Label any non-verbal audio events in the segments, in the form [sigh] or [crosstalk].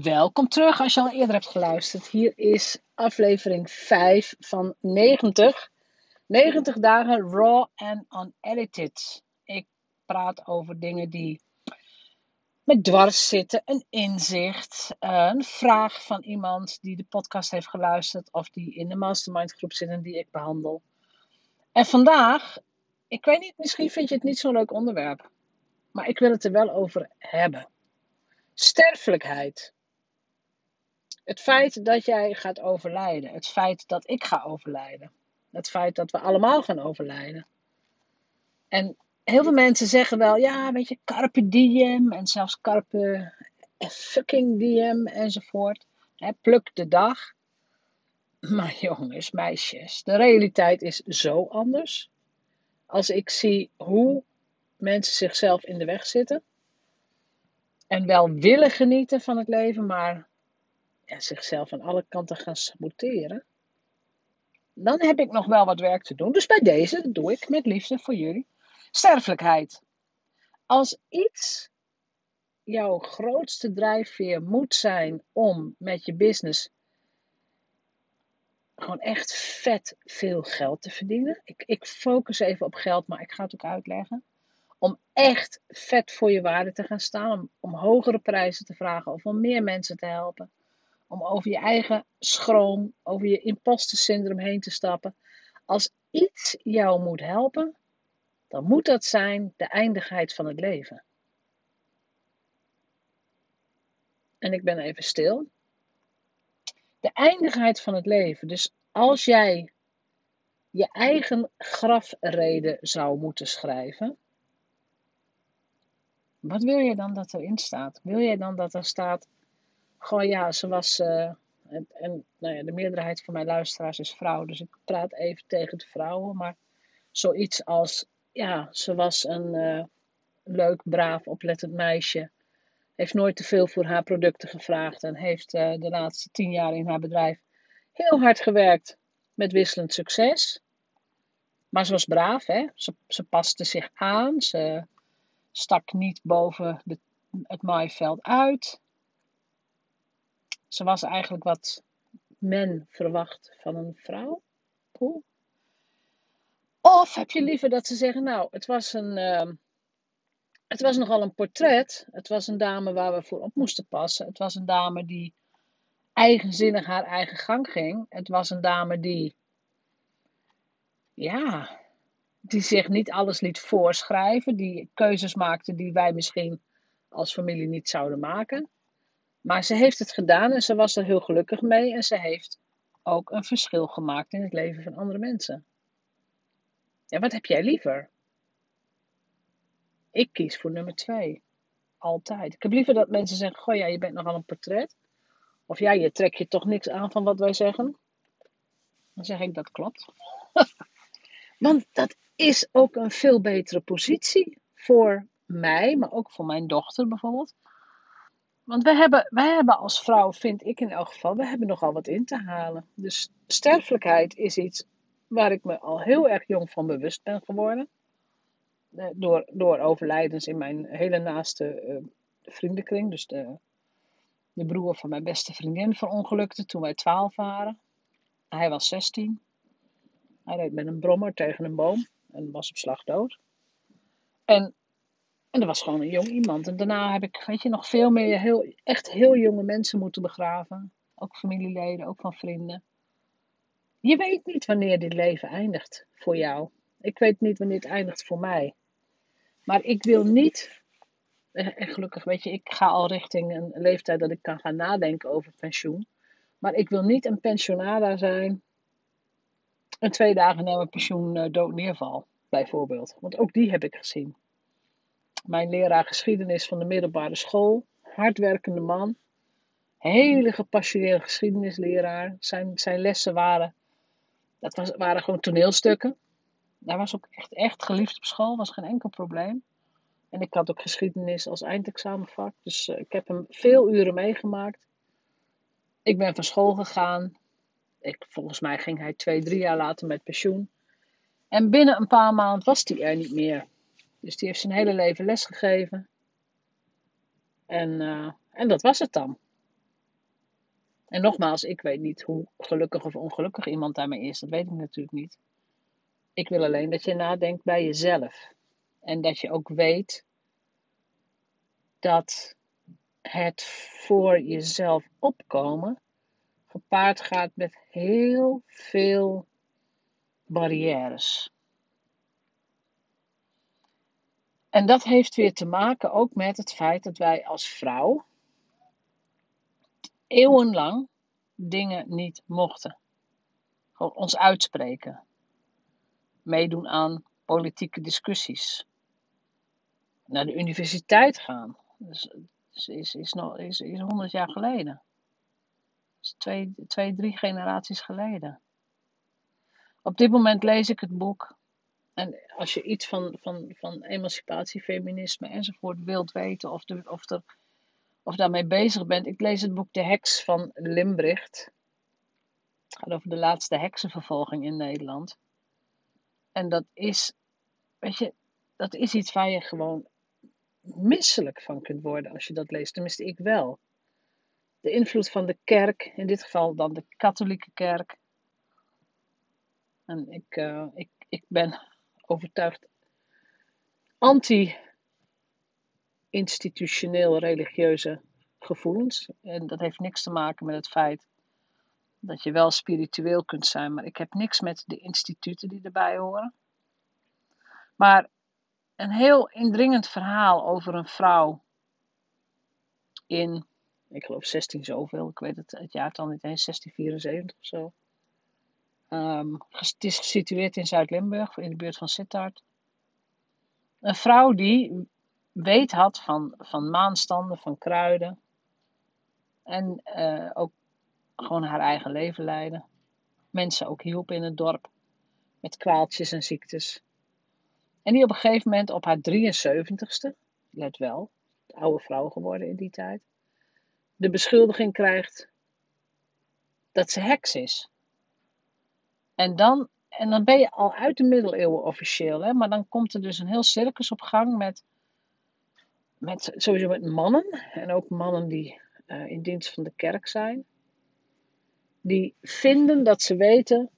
Welkom terug als je al eerder hebt geluisterd. Hier is aflevering 5 van 90. 90 dagen raw en unedited. Ik praat over dingen die met dwars zitten, een inzicht, een vraag van iemand die de podcast heeft geluisterd of die in de mastermind groep zit en die ik behandel. En vandaag, ik weet niet, misschien vind je het niet zo'n leuk onderwerp, maar ik wil het er wel over hebben. Sterfelijkheid. Het feit dat jij gaat overlijden. Het feit dat ik ga overlijden. Het feit dat we allemaal gaan overlijden. En heel veel mensen zeggen wel, ja, weet je, carpe diem en zelfs carpe fucking diem enzovoort. He, pluk de dag. Maar jongens, meisjes, de realiteit is zo anders. Als ik zie hoe mensen zichzelf in de weg zitten. En wel willen genieten van het leven, maar ja, zichzelf aan alle kanten gaan saboteren. Dan heb ik nog wel wat werk te doen. Dus bij deze, doe ik met liefde voor jullie. Sterfelijkheid. Als iets jouw grootste drijfveer moet zijn om met je business gewoon echt vet veel geld te verdienen. Ik, ik focus even op geld, maar ik ga het ook uitleggen. Om echt vet voor je waarde te gaan staan. Om hogere prijzen te vragen of om meer mensen te helpen. Om over je eigen schroom, over je imposter heen te stappen. Als iets jou moet helpen, dan moet dat zijn de eindigheid van het leven. En ik ben even stil. De eindigheid van het leven. Dus als jij je eigen grafreden zou moeten schrijven, wat wil je dan dat erin staat? Wil je dan dat er staat, goh ja, ze was, uh, en, en nou ja, de meerderheid van mijn luisteraars is vrouw, dus ik praat even tegen de vrouwen, maar zoiets als, ja, ze was een uh, leuk, braaf, oplettend meisje, heeft nooit te veel voor haar producten gevraagd en heeft uh, de laatste tien jaar in haar bedrijf heel hard gewerkt met wisselend succes. Maar ze was braaf, hè? Ze, ze paste zich aan, ze stak niet boven de, het maaiveld uit. Ze was eigenlijk wat men verwacht van een vrouw. Of heb je liever dat ze zeggen, nou, het was een, uh, het was nogal een portret. Het was een dame waar we voor op moesten passen. Het was een dame die eigenzinnig haar eigen gang ging. Het was een dame die, ja, die zich niet alles liet voorschrijven, die keuzes maakte die wij misschien als familie niet zouden maken. Maar ze heeft het gedaan en ze was er heel gelukkig mee en ze heeft ook een verschil gemaakt in het leven van andere mensen. Ja, wat heb jij liever? Ik kies voor nummer twee. Altijd. Ik heb liever dat mensen zeggen: Goh, ja, je bent nogal een portret. Of ja, je trekt je toch niks aan van wat wij zeggen. Dan zeg ik dat klopt. [laughs] Want dat is ook een veel betere positie voor mij, maar ook voor mijn dochter bijvoorbeeld. Want wij hebben, wij hebben als vrouw, vind ik in elk geval, we hebben nogal wat in te halen. Dus sterfelijkheid is iets waar ik me al heel erg jong van bewust ben geworden. Eh, door, door overlijdens in mijn hele naaste uh, vriendenkring. Dus de, de broer van mijn beste vriendin verongelukte toen wij 12 waren. Hij was 16. Hij reed met een brommer tegen een boom en was op slag dood. En, en dat was gewoon een jong iemand. En daarna heb ik, weet je, nog veel meer heel, echt heel jonge mensen moeten begraven. Ook familieleden, ook van vrienden. Je weet niet wanneer dit leven eindigt voor jou. Ik weet niet wanneer het eindigt voor mij. Maar ik wil niet, eh, en gelukkig weet je, ik ga al richting een leeftijd dat ik kan gaan nadenken over pensioen. Maar ik wil niet een pensionada zijn en twee dagen na mijn pensioen uh, dood neerval, bijvoorbeeld. Want ook die heb ik gezien. Mijn leraar geschiedenis van de middelbare school, hardwerkende man, hele gepassioneerde geschiedenisleraar. Zijn, zijn lessen waren, dat was, waren gewoon toneelstukken. Hij was ook echt, echt geliefd op school, was geen enkel probleem. En ik had ook geschiedenis als eindexamenvak, dus uh, ik heb hem veel uren meegemaakt. Ik ben van school gegaan, ik, volgens mij ging hij twee, drie jaar later met pensioen. En binnen een paar maanden was hij er niet meer. Dus die heeft zijn hele leven lesgegeven. En, uh, en dat was het dan. En nogmaals, ik weet niet hoe gelukkig of ongelukkig iemand daarmee is. Dat weet ik natuurlijk niet. Ik wil alleen dat je nadenkt bij jezelf. En dat je ook weet dat het voor jezelf opkomen gepaard gaat met heel veel barrières. En dat heeft weer te maken ook met het feit dat wij als vrouw eeuwenlang dingen niet mochten. Gewoon ons uitspreken. Meedoen aan politieke discussies. Naar de universiteit gaan. Dus, is, is, is, nog, is, is 100 jaar geleden. is twee, twee, drie generaties geleden. Op dit moment lees ik het boek. En als je iets van, van, van emancipatie, feminisme enzovoort wilt weten, of, of, er, of daarmee bezig bent, ik lees het boek De Heks van Limbricht. Het gaat over de laatste heksenvervolging in Nederland. En dat is, weet je, dat is iets waar je gewoon misselijk van kunt worden als je dat leest. Tenminste, ik wel. De invloed van de kerk, in dit geval dan de katholieke kerk. En ik, uh, ik, ik ben overtuigd anti-institutioneel religieuze gevoelens. En dat heeft niks te maken met het feit dat je wel spiritueel kunt zijn, maar ik heb niks met de instituten die erbij horen. Maar een heel indringend verhaal over een vrouw in, ik geloof 16 zoveel, ik weet het, het jaartal niet eens, 1674 of zo. Um, het is gesitueerd in Zuid-Limburg, in de buurt van Sittard. Een vrouw die weet had van, van maanstanden, van kruiden. En uh, ook gewoon haar eigen leven leiden. Mensen ook hielp in het dorp met kwaaltjes en ziektes. En die op een gegeven moment op haar 73ste, let wel, oude vrouw geworden in die tijd, de beschuldiging krijgt dat ze heks is. En dan, en dan ben je al uit de middeleeuwen officieel, hè, maar dan komt er dus een heel circus op gang met, met sowieso met mannen en ook mannen die uh, in dienst van de kerk zijn. Die vinden dat ze weten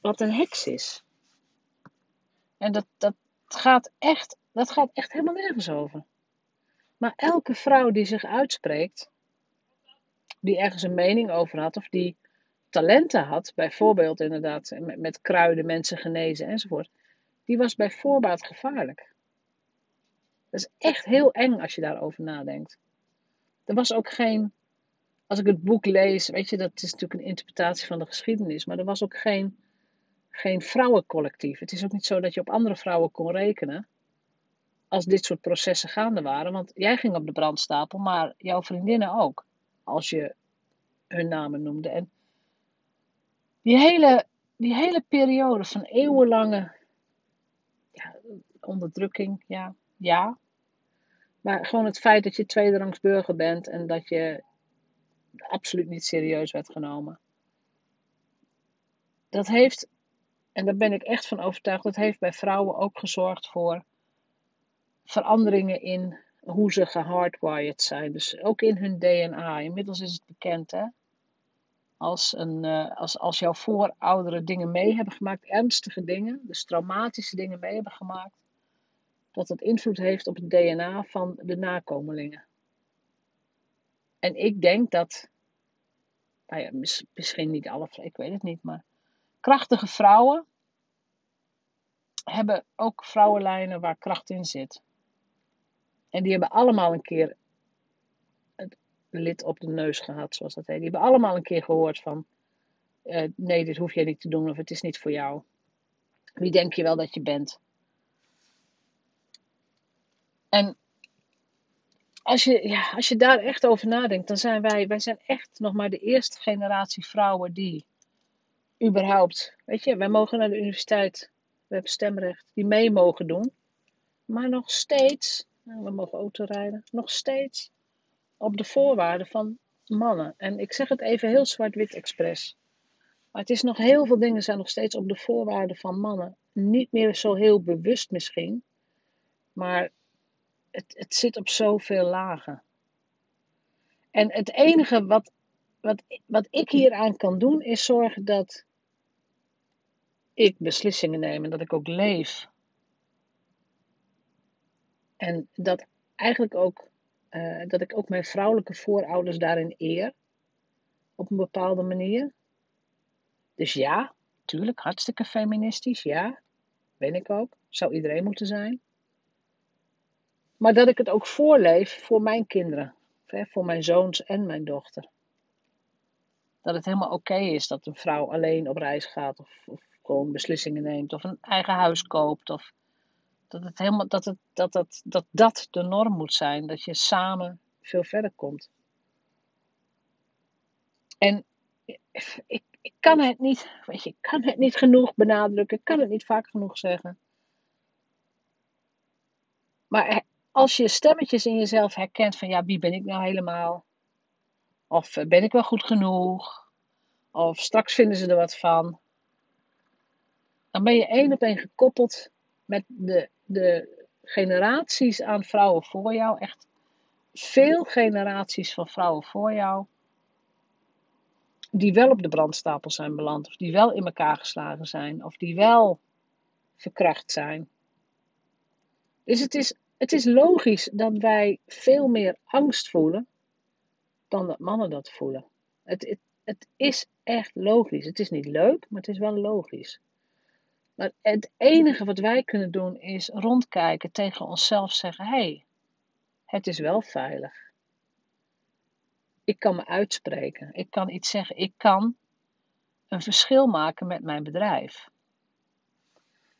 wat een heks is. En dat, dat, gaat echt, dat gaat echt helemaal nergens over. Maar elke vrouw die zich uitspreekt, die ergens een mening over had, of die talenten had, bijvoorbeeld inderdaad met, met kruiden mensen genezen enzovoort, die was bij voorbaat gevaarlijk. Dat is echt heel eng als je daarover nadenkt. Er was ook geen, als ik het boek lees, weet je, dat is natuurlijk een interpretatie van de geschiedenis, maar er was ook geen geen vrouwencollectief. Het is ook niet zo dat je op andere vrouwen kon rekenen als dit soort processen gaande waren. Want jij ging op de brandstapel, maar jouw vriendinnen ook. Als je hun namen noemde. En die hele, die hele periode van eeuwenlange ja, onderdrukking, ja, ja. Maar gewoon het feit dat je tweederangs burger bent en dat je absoluut niet serieus werd genomen. Dat heeft en daar ben ik echt van overtuigd, dat heeft bij vrouwen ook gezorgd voor veranderingen in hoe ze gehardwired zijn. Dus ook in hun DNA. Inmiddels is het bekend, hè? Als, een, uh, als, als jouw voorouderen dingen mee hebben gemaakt, ernstige dingen, dus traumatische dingen mee hebben gemaakt, dat het invloed heeft op het DNA van de nakomelingen. En ik denk dat, nou ja, misschien niet alle, ik weet het niet, maar krachtige vrouwen hebben ook vrouwenlijnen waar kracht in zit. En die hebben allemaal een keer lid op de neus gehad, zoals dat heet. Die hebben allemaal een keer gehoord van: uh, nee, dit hoef je niet te doen of het is niet voor jou. Wie denk je wel dat je bent? En als je, ja, als je daar echt over nadenkt, dan zijn wij, wij zijn echt nog maar de eerste generatie vrouwen die überhaupt, weet je, wij mogen naar de universiteit, we hebben stemrecht, die mee mogen doen. Maar nog steeds, nou, we mogen autorijden, nog steeds op de voorwaarden van mannen. En ik zeg het even heel zwart-wit expres. Maar het is nog heel veel dingen zijn nog steeds op de voorwaarden van mannen. Niet meer zo heel bewust misschien. Maar het, het zit op zoveel lagen. En het enige wat wat, wat ik hieraan kan doen, is zorgen dat ik beslissingen neem en dat ik ook leef. En dat eigenlijk ook, uh, dat ik ook mijn vrouwelijke voorouders daarin eer. Op een bepaalde manier. Dus ja, tuurlijk, hartstikke feministisch, ja. Ben ik ook. Zou iedereen moeten zijn. Maar dat ik het ook voorleef voor mijn kinderen. Voor mijn zoons en mijn dochter. Dat het helemaal oké is dat een vrouw alleen op reis gaat. Of, of gewoon beslissingen neemt. Of een eigen huis koopt. Of dat, het helemaal, dat, het, dat, dat, dat dat de norm moet zijn. Dat je samen veel verder komt. En ik, ik kan het niet, weet je, ik kan het niet genoeg benadrukken. Ik kan het niet vaak genoeg zeggen. Maar als je stemmetjes in jezelf herkent van ja, wie ben ik nou helemaal? Of eh, ben ik wel goed genoeg? Of straks vinden ze er wat van. Dan ben je één op één gekoppeld met de, de generaties aan vrouwen voor jou. Echt veel generaties van vrouwen voor jou. Die wel op de brandstapel zijn beland. Of die wel in elkaar geslagen zijn. Of die wel verkracht zijn. Dus het is het is logisch dat wij veel meer angst voelen dan dat mannen dat voelen. Het, het, het is echt logisch. Het is niet leuk, maar het is wel logisch. Maar het enige wat wij kunnen doen is rondkijken, tegen onszelf zeggen: hé, hey, het is wel veilig. Ik kan me uitspreken. Ik kan iets zeggen. Ik kan een verschil maken met mijn bedrijf.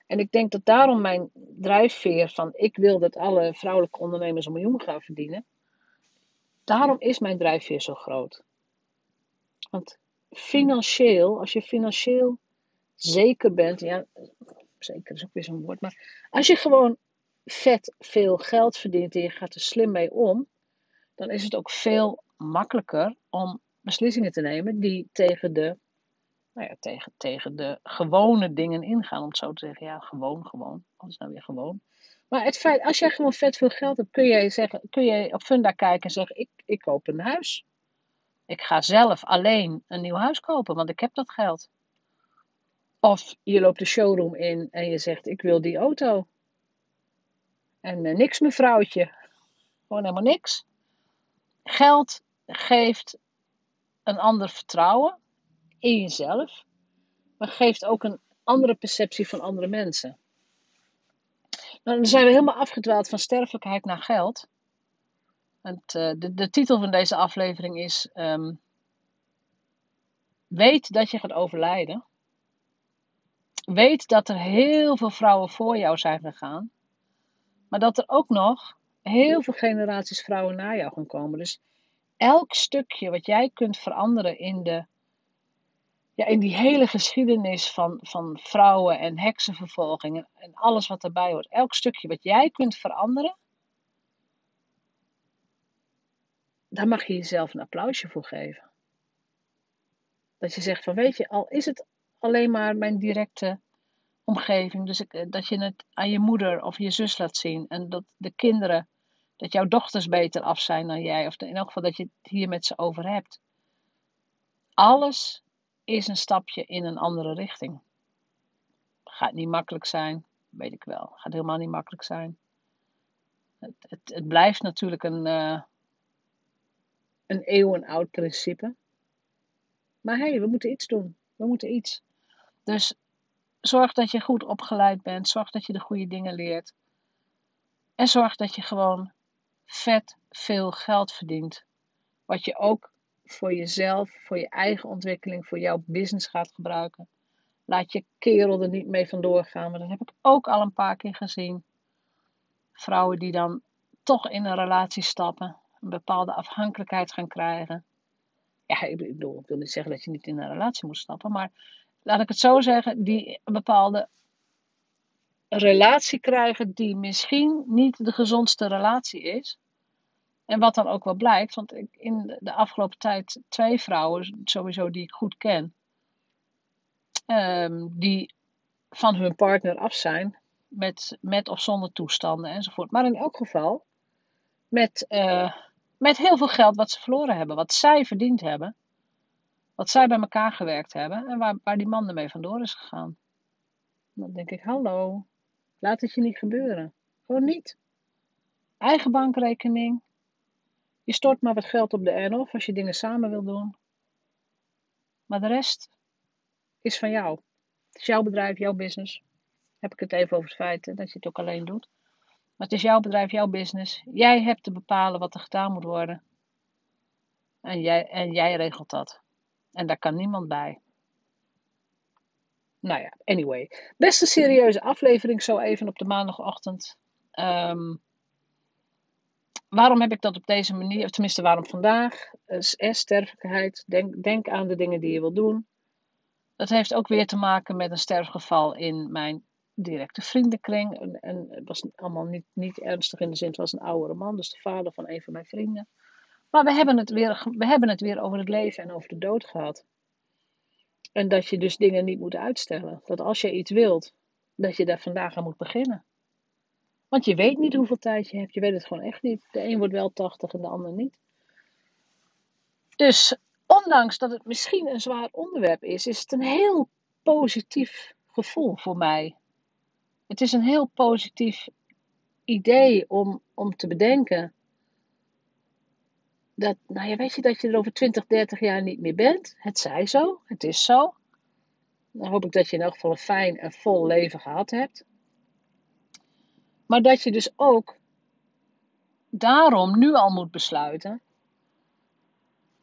En ik denk dat daarom mijn drijfveer van ik wil dat alle vrouwelijke ondernemers een miljoen gaan verdienen. Daarom is mijn drijfveer zo groot. Want financieel, als je financieel zeker bent, ja, zeker is ook weer zo'n woord, maar als je gewoon vet veel geld verdient en je gaat er slim mee om, dan is het ook veel makkelijker om beslissingen te nemen die tegen de nou ja, tegen, tegen de gewone dingen ingaan, om het zo te zeggen. Ja, gewoon, gewoon. Wat is nou weer gewoon? Maar het feit, als jij gewoon vet veel geld hebt, kun je, zeggen, kun je op Funda kijken en zeggen: ik, ik koop een huis. Ik ga zelf alleen een nieuw huis kopen, want ik heb dat geld. Of je loopt de showroom in en je zegt: Ik wil die auto. En uh, niks, mevrouwtje. Gewoon helemaal niks. Geld geeft een ander vertrouwen in jezelf, maar geeft ook een andere perceptie van andere mensen. Nou, dan zijn we helemaal afgedwaald van sterfelijkheid naar geld. Uh, de, titel van deze aflevering is um, Weet dat je gaat overlijden. Weet dat er heel veel vrouwen voor jou zijn gegaan. Maar dat er ook nog heel veel generaties vrouwen na jou gaan komen. Dus elk stukje wat jij kunt veranderen in de ja, in die hele geschiedenis van, van vrouwen en heksenvervolgingen en alles wat erbij hoort, elk stukje wat jij kunt veranderen, daar mag je jezelf een applausje voor geven. Dat je zegt van weet je, al is het alleen maar mijn directe omgeving, dus ik, dat je het aan je moeder of je zus laat zien en dat de kinderen, dat jouw dochters beter af zijn dan jij, of in elk geval dat je het hier met ze over hebt. Alles is een stapje in een andere richting. Gaat niet makkelijk zijn, weet ik wel. Gaat helemaal niet makkelijk zijn. Het, het, het blijft natuurlijk een, uh, een eeuwenoud principe. Maar hé, hey, we moeten iets doen. We moeten iets. Dus zorg dat je goed opgeleid bent. Zorg dat je de goede dingen leert. En zorg dat je gewoon vet veel geld verdient. Wat je ook voor jezelf, voor je eigen ontwikkeling, voor jouw business gaat gebruiken. Laat je kerel er niet mee vandoor gaan. Maar dat heb ik ook al een paar keer gezien. Vrouwen die dan toch in een relatie stappen, een bepaalde afhankelijkheid gaan krijgen. Ja, ik bedoel, ik wil niet zeggen dat je niet in een relatie moet stappen, maar laat ik het zo zeggen, die een bepaalde relatie krijgen die misschien niet de gezondste relatie is. En wat dan ook wel blijkt, want ik, in de afgelopen tijd twee vrouwen, sowieso die ik goed ken, um, die van hun partner af zijn, met, met of zonder toestanden enzovoort. Maar in elk geval met, uh, met heel veel geld wat ze verloren hebben, wat zij verdiend hebben. Wat zij bij elkaar gewerkt hebben en waar, waar die man ermee vandoor is gegaan. Dan denk ik, hallo, laat het je niet gebeuren. Gewoon niet. Eigen bankrekening. Je stort maar wat geld op de NOF als je dingen samen wil doen. Maar de rest is van jou. Het is jouw bedrijf, jouw business. Heb ik het even over het feit dat je het ook alleen doet. Maar het is jouw bedrijf, jouw business. Jij hebt te bepalen wat er gedaan moet worden. En jij, en jij regelt dat. En daar kan niemand bij. Nou ja, anyway. Best een serieuze aflevering zo even op de maandagochtend. Um, waarom heb ik dat op deze manier, of tenminste waarom vandaag? Eh, sterfelijkheid, denk, denk aan de dingen die je wil doen. Dat heeft ook weer te maken met een sterfgeval in mijn directe vriendenkring. En, en het was allemaal niet, niet ernstig in de zin, het was een oudere man, dus de vader van een van mijn vrienden. Maar we hebben, het weer, we hebben het weer over het leven en over de dood gehad. En dat je dus dingen niet moet uitstellen. Dat als je iets wilt, dat je daar vandaag aan moet beginnen. Want je weet niet hoeveel tijd je hebt. Je weet het gewoon echt niet. De een wordt wel 80 en de ander niet. Dus ondanks dat het misschien een zwaar onderwerp is, is het een heel positief gevoel voor mij. Het is een heel positief idee om, om te bedenken dat, nou weet je dat je er over 20, 30 jaar niet meer bent. Het zij zo, het is zo. Dan hoop ik dat je in elk geval een fijn en vol leven gehad hebt. Maar dat je dus ook daarom nu al moet besluiten.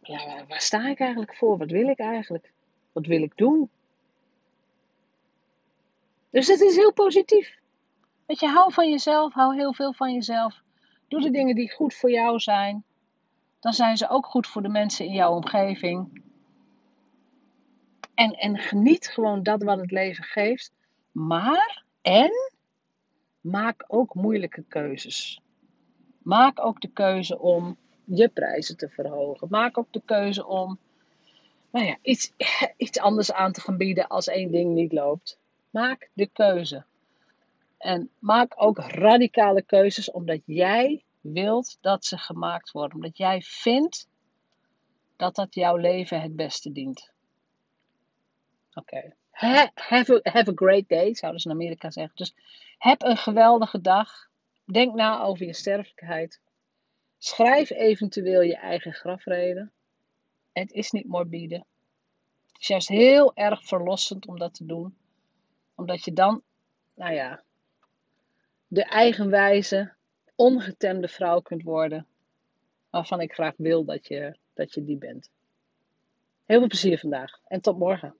Ja, waar sta ik eigenlijk voor? Wat wil ik eigenlijk? Wat wil ik doen? Dus het is heel positief. Dat je, hou van jezelf, hou heel veel van jezelf. Doe de dingen die goed voor jou zijn. Dan zijn ze ook goed voor de mensen in jouw omgeving. En, en geniet gewoon dat wat het leven geeft. Maar, en, maak ook moeilijke keuzes. Maak ook de keuze om je prijzen te verhogen. Maak ook de keuze om nou ja, iets, [laughs] iets anders aan te gaan bieden als één ding niet loopt. Maak de keuze. En maak ook radicale keuzes omdat jij wilt dat ze gemaakt worden. Omdat jij vindt dat dat jouw leven het beste dient. Oké. Have, a, have a great day, zouden ze in Amerika zeggen. Dus heb een geweldige dag. Denk na over je sterfelijkheid. Schrijf eventueel je eigen grafreden. Het is niet morbide. Het is juist heel erg verlossend om dat te doen. Omdat je dan, nou ja, de eigenwijze, ongetemde vrouw kunt worden. Waarvan ik graag wil dat je, dat je die bent. Heel veel plezier vandaag en tot morgen.